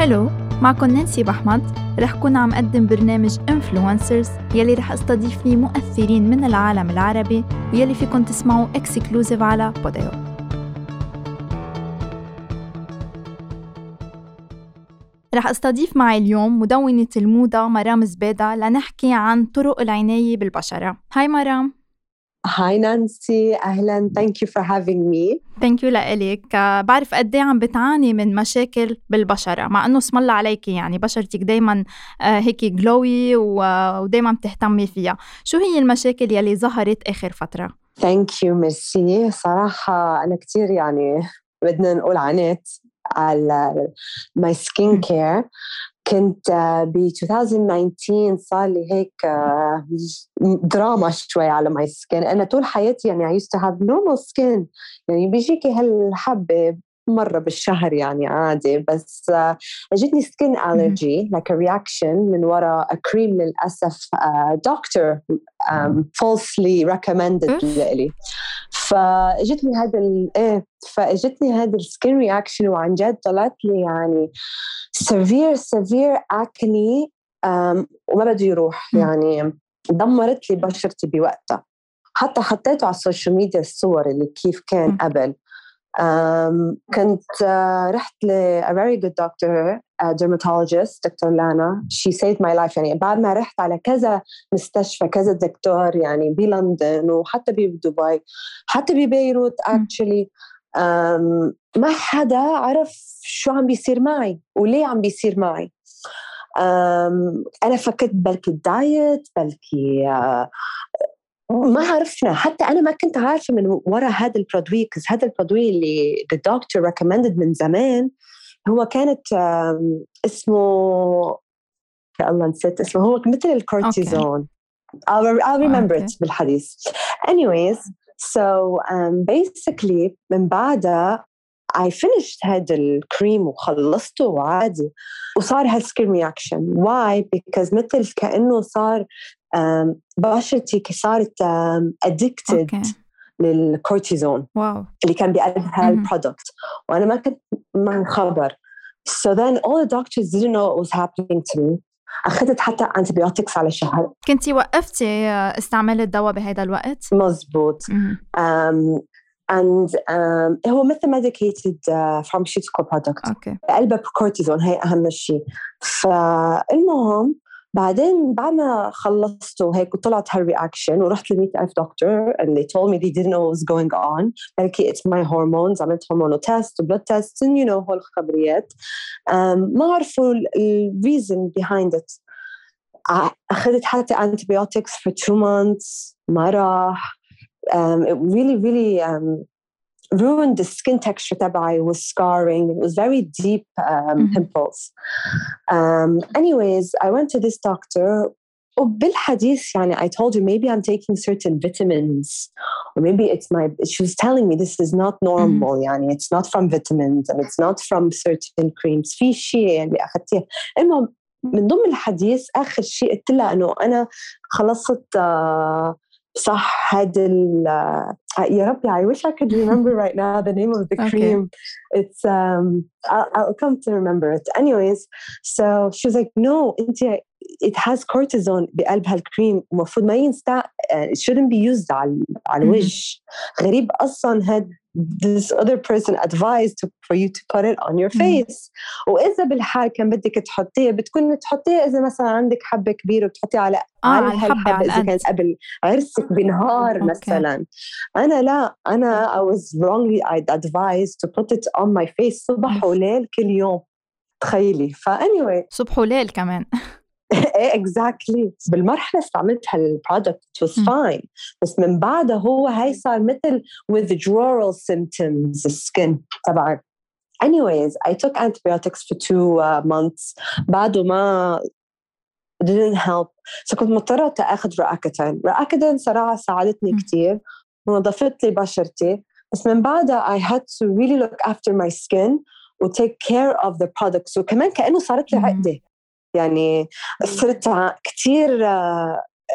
hello معكم نانسي بحمد. رح كون عم قدم برنامج influencers يلي رح أستضيف فيه مؤثرين من العالم العربي ويلي فيكم تسمعوا exclusive على بوديو رح أستضيف معي اليوم مدونة الموضة مرام زبيدة لنحكي عن طرق العناية بالبشرة. hi مرام. hi نانسي أهلا thank you for having me thank you لإلك. بعرف قد إيه عم بتعاني من مشاكل بالبشرة مع إنه اسم الله عليكي يعني بشرتك دائما آه، هيك glowy ودائما بتهتمي فيها. شو هي المشاكل يلي ظهرت آخر فترة؟ thank you merci صراحة أنا كثير يعني بدنا نقول عانيت على my skin care كنت ب 2019 صار لي هيك دراما شوي على my skin أنا طول حياتي يعني I used to have normal skin. يعني بيجيكي هالحبة مرة بالشهر يعني عادي بس اجتني skin allergy a reaction من وراء كريم للأسف دكتور falsely recommended لي فاجتني هذا إيه فاجتني هذا ال skin reaction وعن جد طلعت لي يعني severe severe acne وما بده يروح يعني دمرت لي بشرتي بوقتها. حتى حطيته على السوشيال ميديا الصور اللي كيف كان قبل. كنت uh, رحت ل a very good doctor a dermatologist دكتور لانا. She saved my life. يعني بعد ما رحت على كذا مستشفى كذا دكتور يعني بلندن وحتى بدبي حتى ببيروت actually. um, ما حدا عرف شو عم بيصير معي وليه عم بيصير معي. um, أنا فكرت بلكي ال diet بلكي uh, ما عرفنا. حتى أنا ما كنت عارفة من وراء هذا ال product because هذا ال product اللي الدكتور recommended من زمان هو كانت اسمه يا الله نسيت اسمه هو مثل الكورتيزون. I'll, I'll remember okay. it بالحديث. Anyways so um, basically من بعدها I finished هذا الكريم وخلصته وعادي. وصار هال skin reaction why because مثل كأنه صار بشرتي صارت addicted okay. للكورتيزون wow. اللي كان بيقلبها ال product وأنا ما كنت مع خبر so then all the doctors didn't know what was happening to me. أخذت حتى antibiotics على شهر. كنتي وقفتي استعمال الدواء بهذا الوقت؟ مزبوط. um, and um, هو مثل medicated uh, pharmaceutical product. okay. قلبها كورتيزون هي أهم شيء. فالمهم بعدين بعد ما خلصت وهيك وطلعت هالرياكشن ورحت ل 100000 دكتور and they told me they didn't know what was going on بلكي it's my hormones عملت هرمونو تيست وبلود تيست you know هول الخبريات um, ما عرفوا ال reason behind it أخذت حتى antibiotics for two months ما راح um, it really really um, ruined the skin texture تبعي was scarring. It was very deep um, mm-hmm. pimples. Um, anyways, I went to this doctor. وبالحديث يعني I told her maybe I'm taking certain vitamins or maybe it's my she was telling me this is not normal mm-hmm. يعني it's not from vitamins and it's not from certain creams في شيء يعني أخذتيه المهم من ضمن الحديث آخر شيء قلت لها إنه أنا خلصت uh, صح هذا يا ربي I wish I could remember right now the name of the cream okay. it's um I'll, I'll come to remember it anyways so she was like no انت it has cortisone بقلب هالكريم المفروض ما ينستع it shouldn't be used على على الوجه. غريب أصلا هاد this other person advised to, for you to put it on your face. وإذا بالحال كان بدك تحطيه بتكون تحطيه إذا مثلا عندك حبة كبيرة وتحطيه على آه على الحبة إذا كانت قبل. عرسك بنهار مثلا. أنا لا أنا I was wrongly advised to put it on my face صبح وليل كل يوم. تخيلي. ف anyway. صبح وليل كمان. إيه exactly بالمرحلة استعملت هال product was fine. بس من بعدها هو هاي صار مثل withdrawal symptoms ال skin تبعك. Anyways I took antibiotics for two uh, months. بعده ما didn't help. So كنت مضطرة أخذ Roaccutane Roaccutane صراحة ساعدتني كثير ونظفت لي بشرتي. بس من بعدها I had to really look after my skin و take care of the products وكمان كأنه صارت لي عقدة. يعني صرت كثير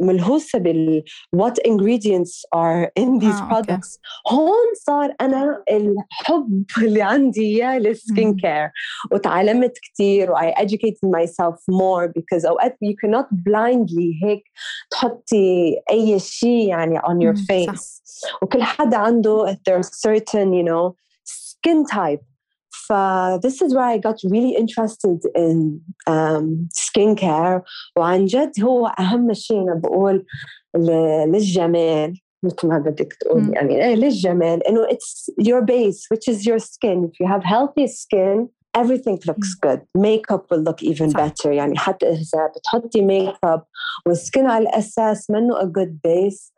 ملهوسه بال what ingredients are in these آه، products هون صار أنا الحب اللي عندي اياه للسكين كير وتعلمت كثير و I educated myself more because اوقات you cannot blindly هيك تحطي اي شيء يعني on your face وكل حدا عنده there's certain you know skin type ف this is where I got really interested in um, skincare وعن جد هو أهم شيء أنا بقول للجمال مثل ما بدك تقول يعني إيه للجمال إنه it's your base which is your skin if you have healthy skin everything looks good makeup will look even صح. better يعني حتى إذا بتحطي ميك اب والسكين على الأساس منه a good base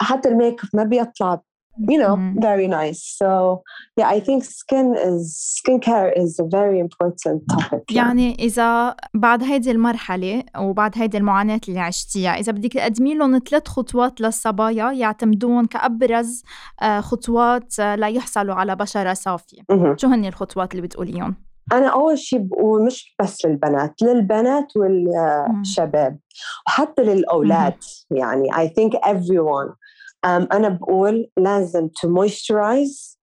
حتى الميك اب ما بيطلع you know mm. very nice. So yeah i think skin is skincare is a very important topic يعني إذا بعد هيدي المرحلة وبعد هيدي المعاناة اللي عشتيها إذا بدك تقدمي لهم ثلاث خطوات للصبايا يعتمدون كأبرز آه، خطوات آه، ليحصلوا على بشرة صافية. mm-hmm. شو هن الخطوات اللي بتقوليهم؟ أنا أول شيء بقول مش بس للبنات للبنات والشباب وحتى للأولاد يعني I think everyone أنا بقول لازم to moisturize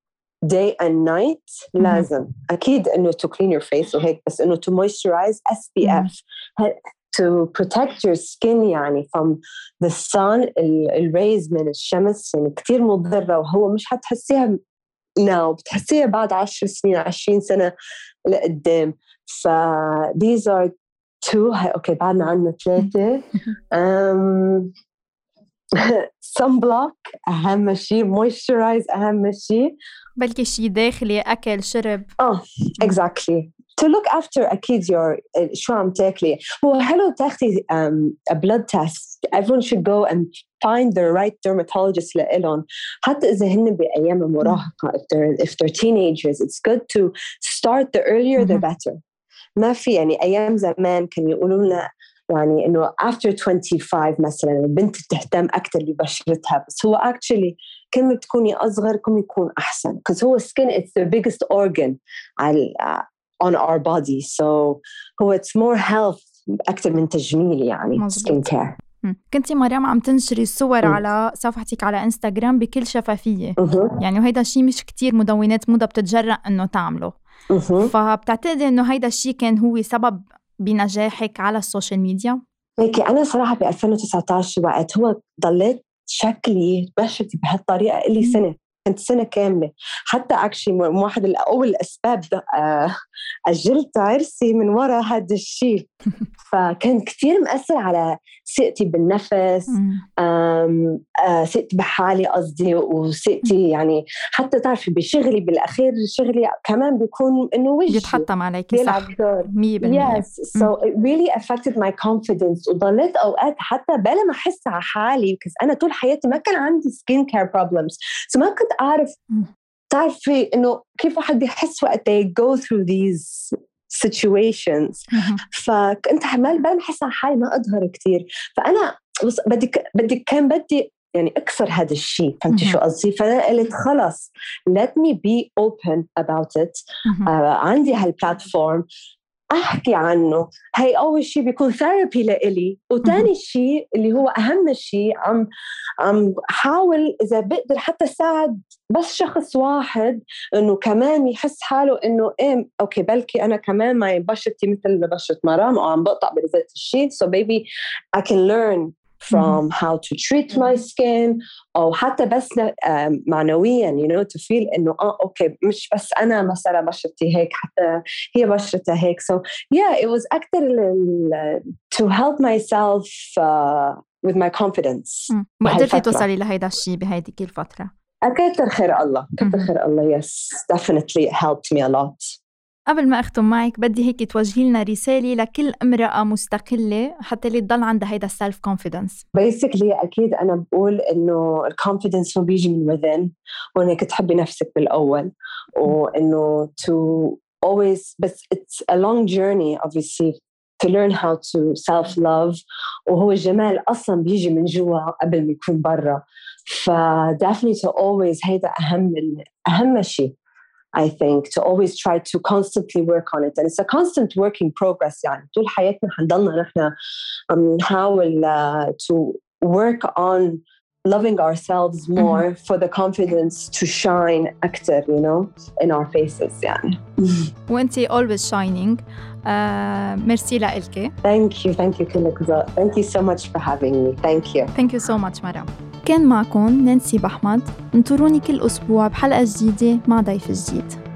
day and night لازم. أكيد إنه to clean your face وهيك بس إنه to moisturize SPF to protect your skin يعني from the sun الريز من الشمس يعني كثير مضرة وهو مش حتحسيها now بتحسيها بعد عشر سنين عشرين سنة لقدام. ف these are two okay بعدنا عنا ثلاثة. um, sun block أهم شيء moisturize أهم شيء. بلكي شيء داخلي أكل شرب. آه exactly to look after أكيد your شو عم تاكلي. هو حلو تاخذي um, a blood test. Everyone should go and find the right dermatologist لإلهم. حتى إذا هن بأيام المراهقة if they're if they're teenagers it's good to start the earlier the better. ما في يعني أيام زمان كانوا يقولوا لنا يعني إنه after 25 مثلا البنت تهتم أكثر ببشرتها بس هو actually كل ما تكوني أصغر كل ما يكون أحسن because هو skin it's the biggest organ على on our body so هو it's more health أكثر من تجميل يعني مزبوط. skin care كنتي مريم عم تنشري صور م. على صفحتك على انستغرام بكل شفافية. يعني وهيدا الشيء مش كتير مدونات موضة بتتجرأ إنه تعمله. فبتعتقدي إنه هيدا الشيء كان هو سبب بنجاحك على ال social media؟ هيك أنا صراحة ب 2019 وقت هو ضليت شكلي بشرتي بهالطريقة إلي سنة كنت سنة كاملة. حتى actually واحد الأول الأسباب آه، أجلت عرسي من وراء هذا الشيء. فكان كثير مأثر على ثقتي بالنفس آه، ثقتي بحالي قصدي وثقتي يعني حتى تعرفي بشغلي بالأخير شغلي كمان بيكون إنه وجهي بيتحطم عليكي صح؟ 100% yes. So it really affected my confidence. وضليت أوقات حتى بلا ما أحس على حالي أنا طول حياتي ما كان عندي skin care problems. So ما كنت أعرف تعرفي إنه كيف واحد بيحس وقت they go through these situations. فكنت حمال بلا بحس على حالي ما أظهر كثير فأنا بس بدي بدي كان بدي يعني أكسر هذا الشيء. فهمتي شو قصدي؟ فأنا قلت خلص let me be open about it. uh, عندي هالبلاتفورم أحكي عنه. هي أول شيء بيكون ثيرابي لإلي. وثاني شيء اللي هو أهم شيء عم عم حاول إذا بقدر حتى ساعد بس شخص واحد إنه كمان يحس حاله إنه إيه okay بلكي أنا كمان ما بشرتي مثل بشرة مرام أو عم بقطع بذات الشيء so maybe I can learn from how to treat my skin أو حتى بس معنويا you know to feel إنه آه okay مش بس أنا مثلا بشرتي هيك حتى هي بشرتها هيك. So yeah it was أكثر to help myself uh, with my confidence ما قدرتي توصلي لهيدا الشيء بهيديك الفترة؟ كتر خير الله كتر خير الله yes definitely helped me a lot. قبل ما أختم معك بدي هيك توجهي لنا رسالة لكل امرأة مستقلة حتى اللي تضل عندها هيدا ال self confidence basically أكيد أنا بقول إنه ال confidence هو بيجي من within. وانك تحبي نفسك بالأول. وإنه to always بس it's a long journey obviously to learn how to self love وهو الجمال أصلا بيجي من جوا قبل ما يكون برا. ف definitely to always هيدا أهم أهم شيء I think to always try to constantly work on it and it's a constant working progress يعني طول حياتنا حنضلنا نحن نحاول uh, to work on loving ourselves more mm-hmm. for the confidence to shine أكتر you know in our faces يعني وانتي always shining uh, ميرسي لإلك thank you thank you كلك thank you so much for having me thank you thank you so much مرام كان معكم نانسي بحمد. انطروني كل أسبوع بحلقة جديدة مع ضيف جديد.